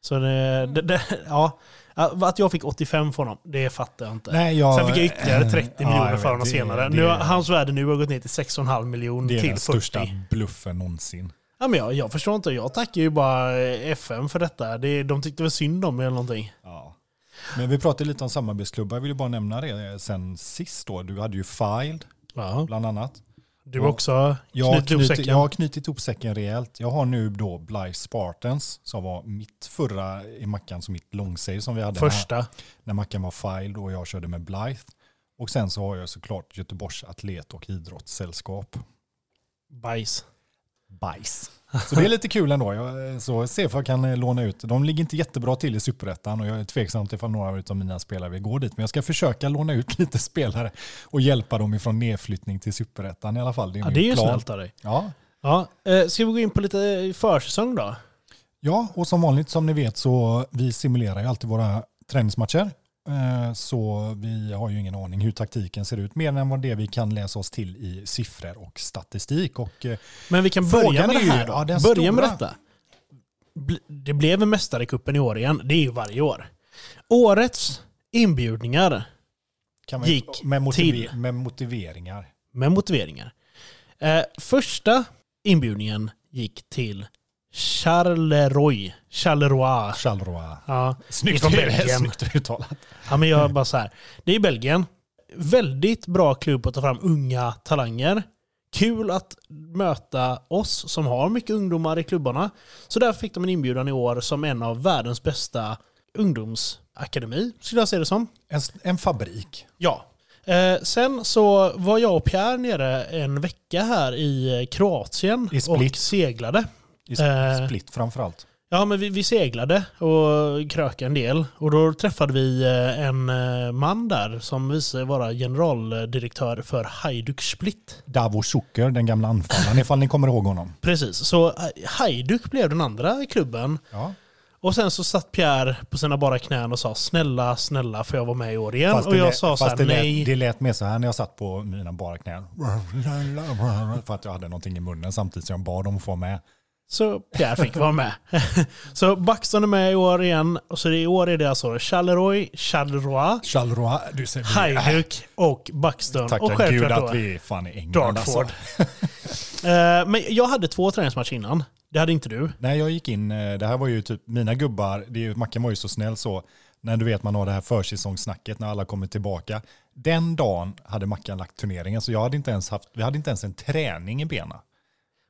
Speaker 2: Så det, det, det, ja, att jag fick 85 för honom, det fattar jag inte. Nej, jag, Sen fick jag ytterligare 30 äh, miljoner ja, för honom senare. Nu, hans värde nu har gått ner till 6,5 miljoner till 40. Det är den
Speaker 1: största bluffen någonsin.
Speaker 2: Ja, men jag, jag förstår inte. Jag tackar ju bara FM för detta. Det, de tyckte väl synd om mig eller någonting. Ja.
Speaker 1: Men vi pratade lite om samarbetsklubbar. Jag vill ju bara nämna det sen sist då. Du hade ju Filed, ja. bland annat.
Speaker 2: Du har också
Speaker 1: knutit ihop säcken? Jag har knutit ihop säcken rejält. Jag har nu då Blythe Spartans som var mitt förra i Mackan, som mitt långsave som vi hade.
Speaker 2: Första. När,
Speaker 1: när Mackan var Filed och jag körde med Blythe. Och sen så har jag såklart Göteborgs Atlet och Idrottssällskap.
Speaker 2: Bajs
Speaker 1: bajs. Så det är lite kul ändå. Jag, så se för jag kan eh, låna ut. De ligger inte jättebra till i superettan och jag är tveksam till ifall några av mina spelare vill gå dit. Men jag ska försöka låna ut <laughs> lite spelare och hjälpa dem ifrån nedflyttning till superettan i alla fall.
Speaker 2: Det är, ja, det är ju snällt av dig.
Speaker 1: Ja.
Speaker 2: Ja. Eh, ska vi gå in på lite försäsong då?
Speaker 1: Ja, och som vanligt som ni vet så vi simulerar ju alltid våra träningsmatcher. Eh, så vi har ju ingen aning hur taktiken ser ut, mer än vad det vi kan läsa oss till i siffror och statistik. Och eh,
Speaker 2: Men vi kan börja med det här då. Ja, börja stora... med detta. Det blev en mästarekuppen i år igen. Det är ju varje år. Årets inbjudningar
Speaker 1: kan gick med, motiver till... Med motiveringar.
Speaker 2: Med motiveringar. Eh, första inbjudningen gick till Charleroi. Charleroi.
Speaker 1: Charleroi.
Speaker 2: Ja,
Speaker 1: snyggt, från Belgien. snyggt uttalat.
Speaker 2: Ja, men jag bara så här. Det är Belgien. Väldigt bra klubb att ta fram unga talanger. Kul att möta oss som har mycket ungdomar i klubbarna. Så därför fick de en inbjudan i år som en av världens bästa ungdoms akademi, skulle jag säga det som.
Speaker 1: En, en fabrik.
Speaker 2: Ja. Eh, sen så var jag och Pierre nere en vecka här i Kroatien
Speaker 1: I
Speaker 2: och seglade.
Speaker 1: I
Speaker 2: Eh.
Speaker 1: Split framförallt.
Speaker 2: Ja, men vi, vi seglade och krökade en del. Och då träffade vi eh, en eh, man där som visade vara generaldirektör för Hajduk Split.
Speaker 1: Davo Zucker, den gamla anfallaren, ifall ni kommer ihåg honom.
Speaker 2: Precis, så eh, Hajduk blev den andra klubben.
Speaker 1: Ja.
Speaker 2: Och sen så satt Pierre på sina bara knän och sa snälla, snälla får jag vara med i år igen?
Speaker 1: Fast
Speaker 2: och jag
Speaker 1: lät-
Speaker 2: sa så här,
Speaker 1: det lät,
Speaker 2: nej.
Speaker 1: Det lät mer så här när jag satt på mina bara knän. <laughs> För att jag hade någonting i munnen samtidigt som jag bad dem att få med.
Speaker 2: Så Pierre fick vara med. <laughs> så Buxton är med i år igen. Och så i år är det alltså Charleroi, Charleroi,
Speaker 1: Charleroi, du ser
Speaker 2: Hajduk och Buxton. och
Speaker 1: Tacka gud att vi är fan i England
Speaker 2: Dartford.
Speaker 1: alltså. <laughs>
Speaker 2: Eh, Men jag hade två träningsmatcher innan. Det hade inte du.
Speaker 1: Nej, jag gick in, eh, det här var ju typ mina gubbar, det är ju, Mackan var ju så snäll så, när du vet man har det här försäsongssnacket när alla kommer tillbaka. Den dagen hade Mackan lagt turneringen så jag hade inte ens haft, vi hade inte ens en träning i benen.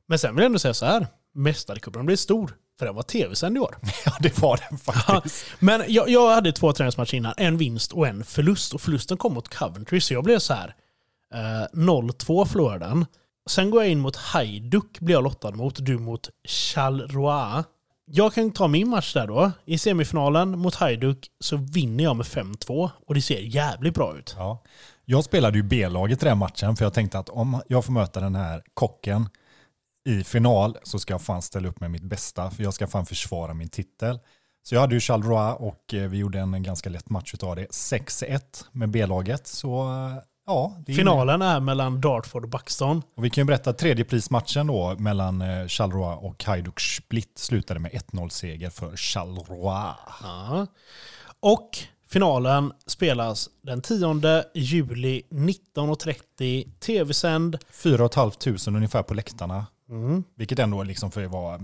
Speaker 2: Men sen vill jag ändå säga så här. Mästarcupen blev stor. För den var tv-sänd i år. <laughs>
Speaker 1: Ja, det var den faktiskt.
Speaker 2: Men jag, jag hade två träningsmatcher innan. En vinst och en förlust. Och förlusten kom mot Coventry. Så jag blev så här. Eh, 0-2 förlorade den. Sen går jag in mot Hajduk. Blir jag lottad mot. Du mot Charleroi. Jag kan ta min match där då. I semifinalen mot Hajduk så vinner jag med 5-2. Och det ser jävligt bra ut.
Speaker 1: Ja. Jag spelade ju B-laget i den matchen för jag tänkte att om jag får möta den här kocken i final så ska jag fan ställa upp med mitt bästa för jag ska fan försvara min titel. Så jag hade ju Charleroi och eh, vi gjorde en ganska lätt match av det. 6-1 med B-laget. Så eh, ja. är-
Speaker 2: Finalen är mellan Dartford och Buxton.
Speaker 1: Och vi kan ju berätta tredjeprismatchen då mellan eh, Charleroi och Hajduk Split slutade med 1-0-seger för Charleroi.
Speaker 2: Ja. Och finalen spelas den 10 juli 19.30. Tv-sänd.
Speaker 1: 4 500 ungefär på läktarna.
Speaker 2: Mm.
Speaker 1: Vilket ändå liksom för att vara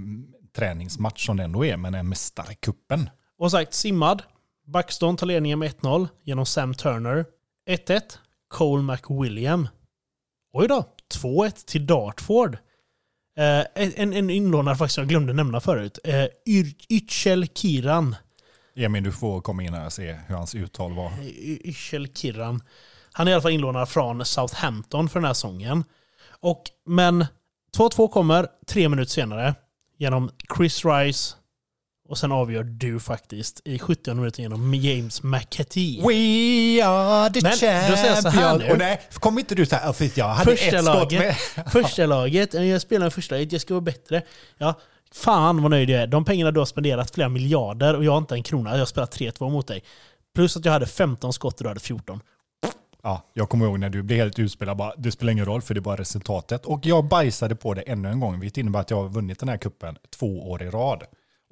Speaker 1: träningsmatch som det ändå är, men en mästarkuppen.
Speaker 2: Och sagt simmad. Buxton tar ledningen med 1-0 genom Sam Turner. 1-1. Cole McWilliam. Oj då. 2-1 till Dartford. Eh, en, en inlånare faktiskt jag glömde nämna förut. Eh, Ytchel Kiran.
Speaker 1: Emil, du får komma in här och se hur hans uttal var.
Speaker 2: Y- Ytchel Kiran. Han är i alla fall inlånad från Southampton för den här säsongen. Och, men 2-2 kommer tre minuter senare genom Chris Rice. Och sen avgör du faktiskt i 70 minuter genom James McAtee.
Speaker 1: We are the
Speaker 2: Men, då säger jag så här nu.
Speaker 1: Och nej, kom inte du så här, för jag hade
Speaker 2: Första
Speaker 1: ett skott
Speaker 2: laget.
Speaker 1: med. <laughs>
Speaker 2: Första laget, eh, jag spelar i första laget, jag ska vara bättre. Ja, fan vad nöjd jag är. De pengarna du har spenderat, flera miljarder, och jag har inte en krona. Jag har spelat 3-2 mot dig. Plus att jag hade 15 skott och du hade 14.
Speaker 1: Ja, jag kommer ihåg när du blev helt utspelad, bara, det spelar ingen roll för det är bara resultatet. Och jag bajsade på det ännu en gång, vilket innebär att jag har vunnit den här kuppen två år i rad.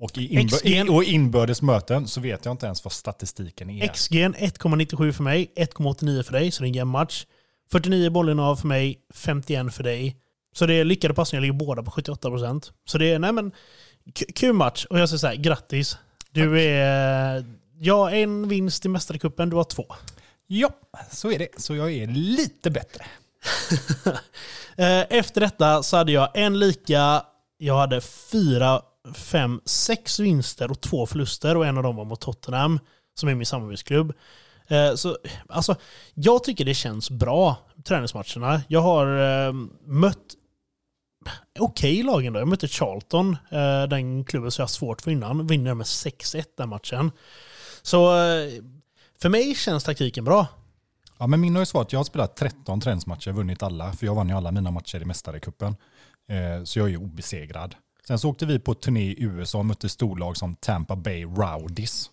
Speaker 1: Och i, inbör-
Speaker 2: XG.
Speaker 1: i, och inbördes möten så vet jag inte ens vad statistiken är.
Speaker 2: XG 1,97 för mig, 1,89 för dig, så det är en jämn match. 49 bollinnehav för mig, 51 för dig. Så det är lyckade passningar, ligger båda på 78%. Så det är, nej men, kul match. Och jag säger så här, grattis. Du är... Ja, en vinst i Mästarcupen, du har två.
Speaker 1: Ja, så är det. Så jag är lite bättre. <laughs>
Speaker 2: Eh, efter detta så hade jag en lika, jag hade fyra, fem, sex vinster och två förluster och en av dem var mot Tottenham, som är min samarbetsklubb. Eh, så, alltså, jag tycker det känns bra, träningsmatcherna. Jag har eh, mött okej lag ändå. Jag mötte Charlton, eh, den klubben som jag har svårt för innan. Vinner med 6-1 den matchen. Så eh, för mig känns taktiken bra.
Speaker 1: Ja, men min har ju svarat, jag har spelat 13 träningsmatcher, vunnit alla, för jag vann ju alla mina matcher i Mästarecupen. Eh, så jag är ju obesegrad. Sen så åkte vi på turné i USA och mötte storlag som Tampa Bay Rowdies.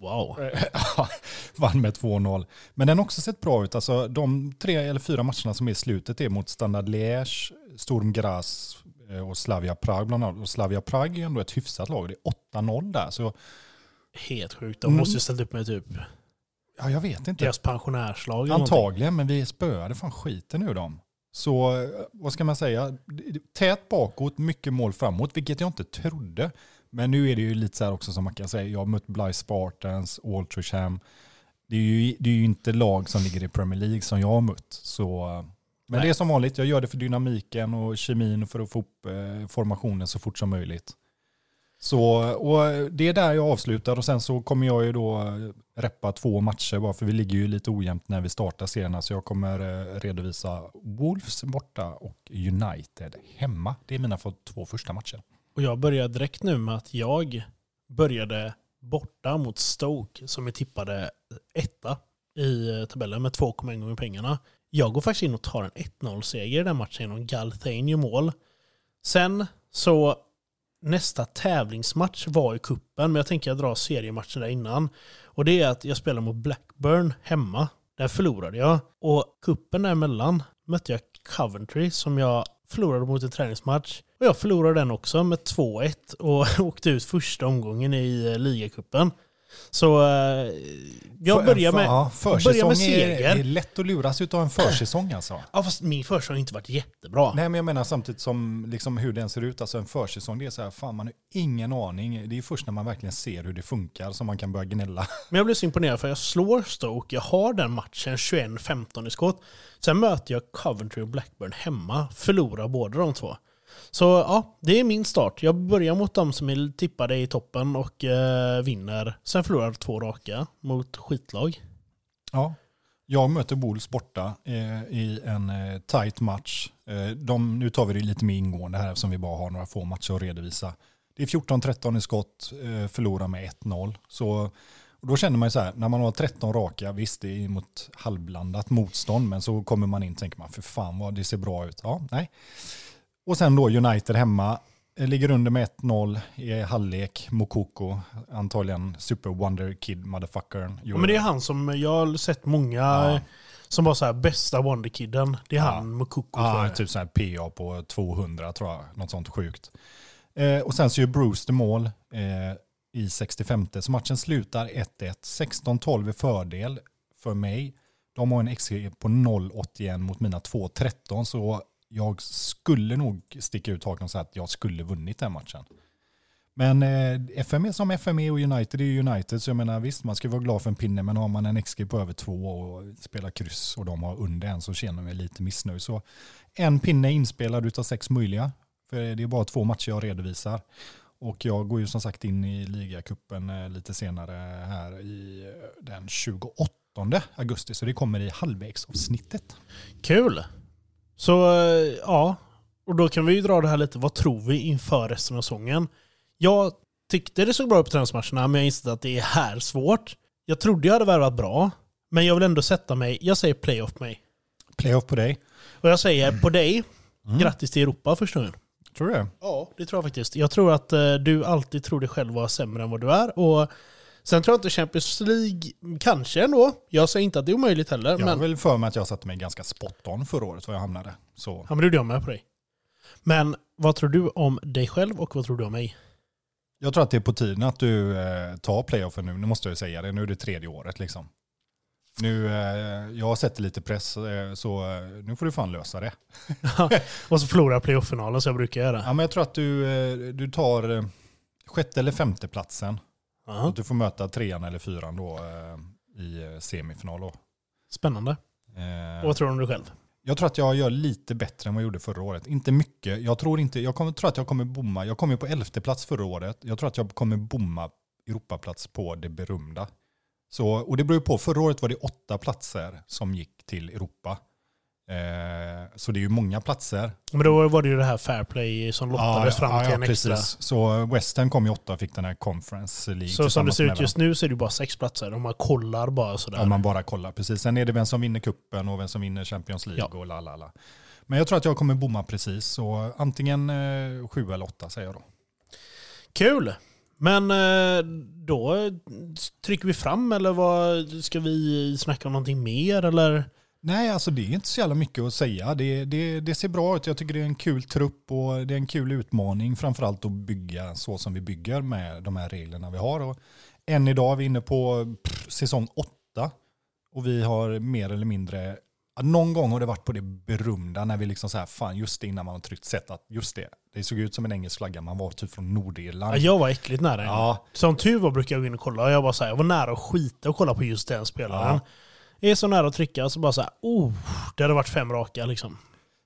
Speaker 2: Wow. <laughs>
Speaker 1: Vann med 2-0. Men den har också sett bra ut. Alltså, de tre eller fyra matcherna som är i slutet är mot Standard Liège, Sturm Graz eh, och Slavia Prag bland annat. Och Slavia Prag är ändå ett hyfsat lag. Det är 8-0 där. Så
Speaker 2: Helt sjukt. De
Speaker 1: Mm.
Speaker 2: måste ju ställt upp med typ
Speaker 1: ja, jag vet inte.
Speaker 2: deras pensionärslag.
Speaker 1: Antagligen, men vi spöade fan skiten ur dem. Så eh, vad ska man säga? Tät bakåt, mycket mål framåt, vilket jag inte trodde. Men nu är det ju lite så här också som man kan säga. Jag har mött Blythe Spartans, Waltersham. Det är, ju, det är ju inte lag som ligger i Premier League som jag har mött. Så, eh, men
Speaker 2: Nej.
Speaker 1: det är som vanligt, jag gör det för dynamiken och kemin och för att få upp eh, formationen så fort som möjligt. Så, och det är där jag avslutar och sen så kommer jag ju då eh, reppa två matcher bara för vi ligger ju lite ojämnt när vi startar serierna. Så jag kommer eh, redovisa Wolves borta och United hemma. Det är mina två första matcher.
Speaker 2: Och jag börjar direkt nu med att jag började borta mot Stoke som är tippade etta i eh, tabellen med 2,1 gånger pengarna. Jag går faktiskt in och tar en 1-0-seger i den matchen genom Galthane i mål. Sen så nästa tävlingsmatch var i kuppen men jag tänker jag drar seriematchen där innan. Och det är att jag spelar mot Blackburn hemma. Där förlorade jag. Och kuppen däremellan mötte jag Coventry som jag förlorade mot en träningsmatch. Och jag förlorade den också med 2-1 och <laughs> åkte ut första omgången i ligacupen. Så eh, jag börjar med,
Speaker 1: ja, börjar med seger. Är, är lätt att luras av en försäsong alltså.
Speaker 2: Ja, fast min försäsong har inte varit jättebra.
Speaker 1: Nej, men jag menar samtidigt som liksom hur den ser ut, alltså en försäsong, det är så här, fan man har ingen aning. Det är först när man verkligen ser hur det funkar som man kan börja gnälla. <laughs>
Speaker 2: Men jag blir så imponerad för jag slår Stoke, jag har den matchen 21-15 i skott. Sen möter jag Coventry och Blackburn hemma, förlorar båda de två. Så ja, det är min start. Jag börjar mot dem som är tippade i toppen och eh, vinner. Sen förlorar två raka mot skitlag.
Speaker 1: Ja, jag möter Bols borta eh, i en eh, tight match. Eh, de, nu tar vi det lite mer ingående här eftersom vi bara har några få matcher att redovisa. Det är 14-13 i skott, eh, förlorar med 1-0. Så och då känner man ju så här, när man har 13 raka, visst det är mot halvblandat motstånd, men så kommer man in och tänker man, för fan vad det ser bra ut. Ja, nej. Och sen då United hemma. Ligger under med 1-0 i halvlek. Mokoko, antagligen super wonder kid motherfuckern.
Speaker 2: Ja, men det är han som, jag har sett många ja. som var så här bästa wonderkidden. Det är ja. han Mokoko.
Speaker 1: Ja, typ så här PA på 200 tror jag. Något sånt sjukt. Eh, och sen så gör Bruce det mål eh, i 65. Så matchen slutar 1-1. 16-12 i fördel för mig. De har en XG på 0,81 mot mina 2,13. Så jag skulle nog sticka ut hakan och säga att jag skulle vunnit den matchen. Men eh, FME som FME och United är United, så jag menar visst man ska vara glad för en pinne, men har man en XG på över två och spelar kryss och de har under en så känner jag lite missnöjd. Så en pinne inspelad utav sex möjliga, för det är bara två matcher jag redovisar. Och jag går ju som sagt in i ligacupen eh, lite senare här i eh, den 28 augusti, så det kommer i halvvägsavsnittet.
Speaker 2: Kul! Så eh, ja, och då kan vi ju dra det här lite. Vad tror vi inför resten av säsongen? Jag tyckte det såg bra ut på träningsmatcherna, men jag inser att det är här svårt. Jag trodde jag hade värvat bra, men jag vill ändå sätta mig. Jag säger playoff på mig.
Speaker 1: Playoff på dig?
Speaker 2: Och jag säger på dig, mm. grattis till Europa första gången.
Speaker 1: Tror du det?
Speaker 2: Ja, det tror jag faktiskt. Jag tror att uh, du alltid tror dig själv vara sämre än vad du är. Och Sen tror jag inte Champions League, kanske ändå. Jag säger inte att det är omöjligt heller.
Speaker 1: Jag
Speaker 2: men...
Speaker 1: har väl för mig att jag satte mig ganska spot on förra året var jag hamnade. Så.
Speaker 2: Ja men det gjorde jag med på dig. Men vad tror du om dig själv och vad tror du om mig?
Speaker 1: Jag tror att det är på tiden att du eh, tar playoffen nu. Nu måste jag säga det. Nu är det tredje året liksom. Nu, eh, jag har sett lite press, eh, så eh, nu får du fan lösa det. <laughs>
Speaker 2: och så förlorar jag playoff-finalen som jag brukar göra.
Speaker 1: Ja, men jag tror att du, eh, du tar eh, sjätte eller femte platsen Uh-huh. Att du får möta trean eller fyran då eh, i eh, semifinal. Då.
Speaker 2: Spännande. Eh, vad tror du om dig själv?
Speaker 1: Jag tror att jag gör lite bättre än vad jag gjorde förra året. Inte mycket. Jag tror, inte, jag kommer, tror att jag kommer bomma. Jag kom ju på elfte plats förra året. Jag tror att jag kommer bomma Europaplats på det berömda. Så, och det beror ju på. Förra året var det åtta platser som gick till Europa. Eh, så det är ju många platser.
Speaker 2: Men då var det ju det här fair play som lottades ja, fram till ja, en extra. Precis.
Speaker 1: Så Western kom ju åtta och fick den här Conference League.
Speaker 2: Så som det ser ut just nu så är det bara sex platser. Om man kollar bara sådär.
Speaker 1: Om man bara kollar, precis. Sen är det vem som vinner kuppen och vem som vinner Champions League ja. och lalala. Men jag tror att jag kommer bomma precis. Så antingen eh, sju eller åtta säger jag då.
Speaker 2: Kul! Men eh, då trycker vi fram eller vad, ska vi snacka om någonting mer eller?
Speaker 1: Nej, alltså det är inte så jävla mycket att säga. Det, det, det, ser bra ut. Jag tycker det är en kul trupp och det är en kul utmaning. Framförallt att bygga så som vi bygger med de här reglerna vi har. Och än idag är vi inne på pff, säsong åtta. Och vi har mer eller mindre, någon gång har det varit på det berömda när vi liksom så här, fan just det innan man har tryckt sett att just det, det såg ut som en engelsk flagga, man var typ från Nordirland.
Speaker 2: Ja, jag var äckligt nära. Ja. Som tur var brukar jag gå in och kolla och jag var så här, jag var nära att skita och kolla på just den spelaren. Ja är så nära att trycka så bara så här, oh, det hade varit fem raka liksom.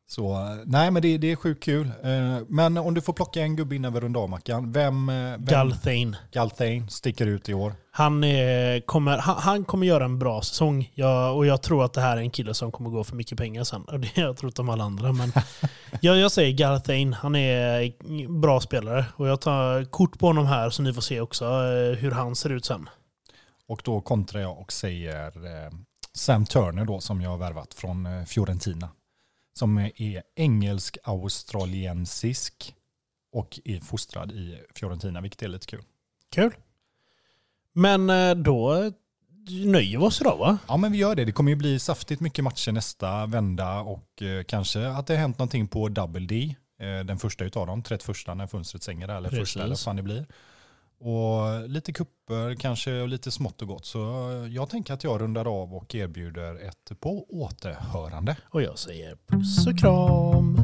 Speaker 1: Så nej, men det, det är sjukt kul. Eh, Men om du får plocka en gubbe innan vi rundar av Mackan, vem, eh, vem
Speaker 2: Galthane.
Speaker 1: Galthane sticker ut i år?
Speaker 2: Han, är, kommer, han, han kommer göra en bra säsong. Jag, och jag tror att det här är en kille som kommer gå för mycket pengar sen. Och det har jag trott om alla andra. Men <laughs> jag, jag säger Garthane. Han är bra spelare. Och jag tar kort på honom här så ni får se också eh, hur han ser ut sen.
Speaker 1: Och då kontrar jag och säger Sam Turner då som jag har värvat från eh, Fiorentina. Som är engelsk-australiensisk och är fostrad i Fiorentina, vilket är lite kul.
Speaker 2: Kul. Men eh, då nöjer vi oss idag va?
Speaker 1: Ja men vi gör det. Det kommer ju bli saftigt mycket matcher nästa vända och eh, kanske att det har hänt någonting på Double D. Eh, den första utav dem, 31 när fönstret stänger där, eller
Speaker 2: Precis.
Speaker 1: första eller vad fan det blir. Och lite kupper kanske och lite smått och gott. Så jag tänker att jag rundar av och erbjuder ett på återhörande.
Speaker 2: Och jag säger puss och kram.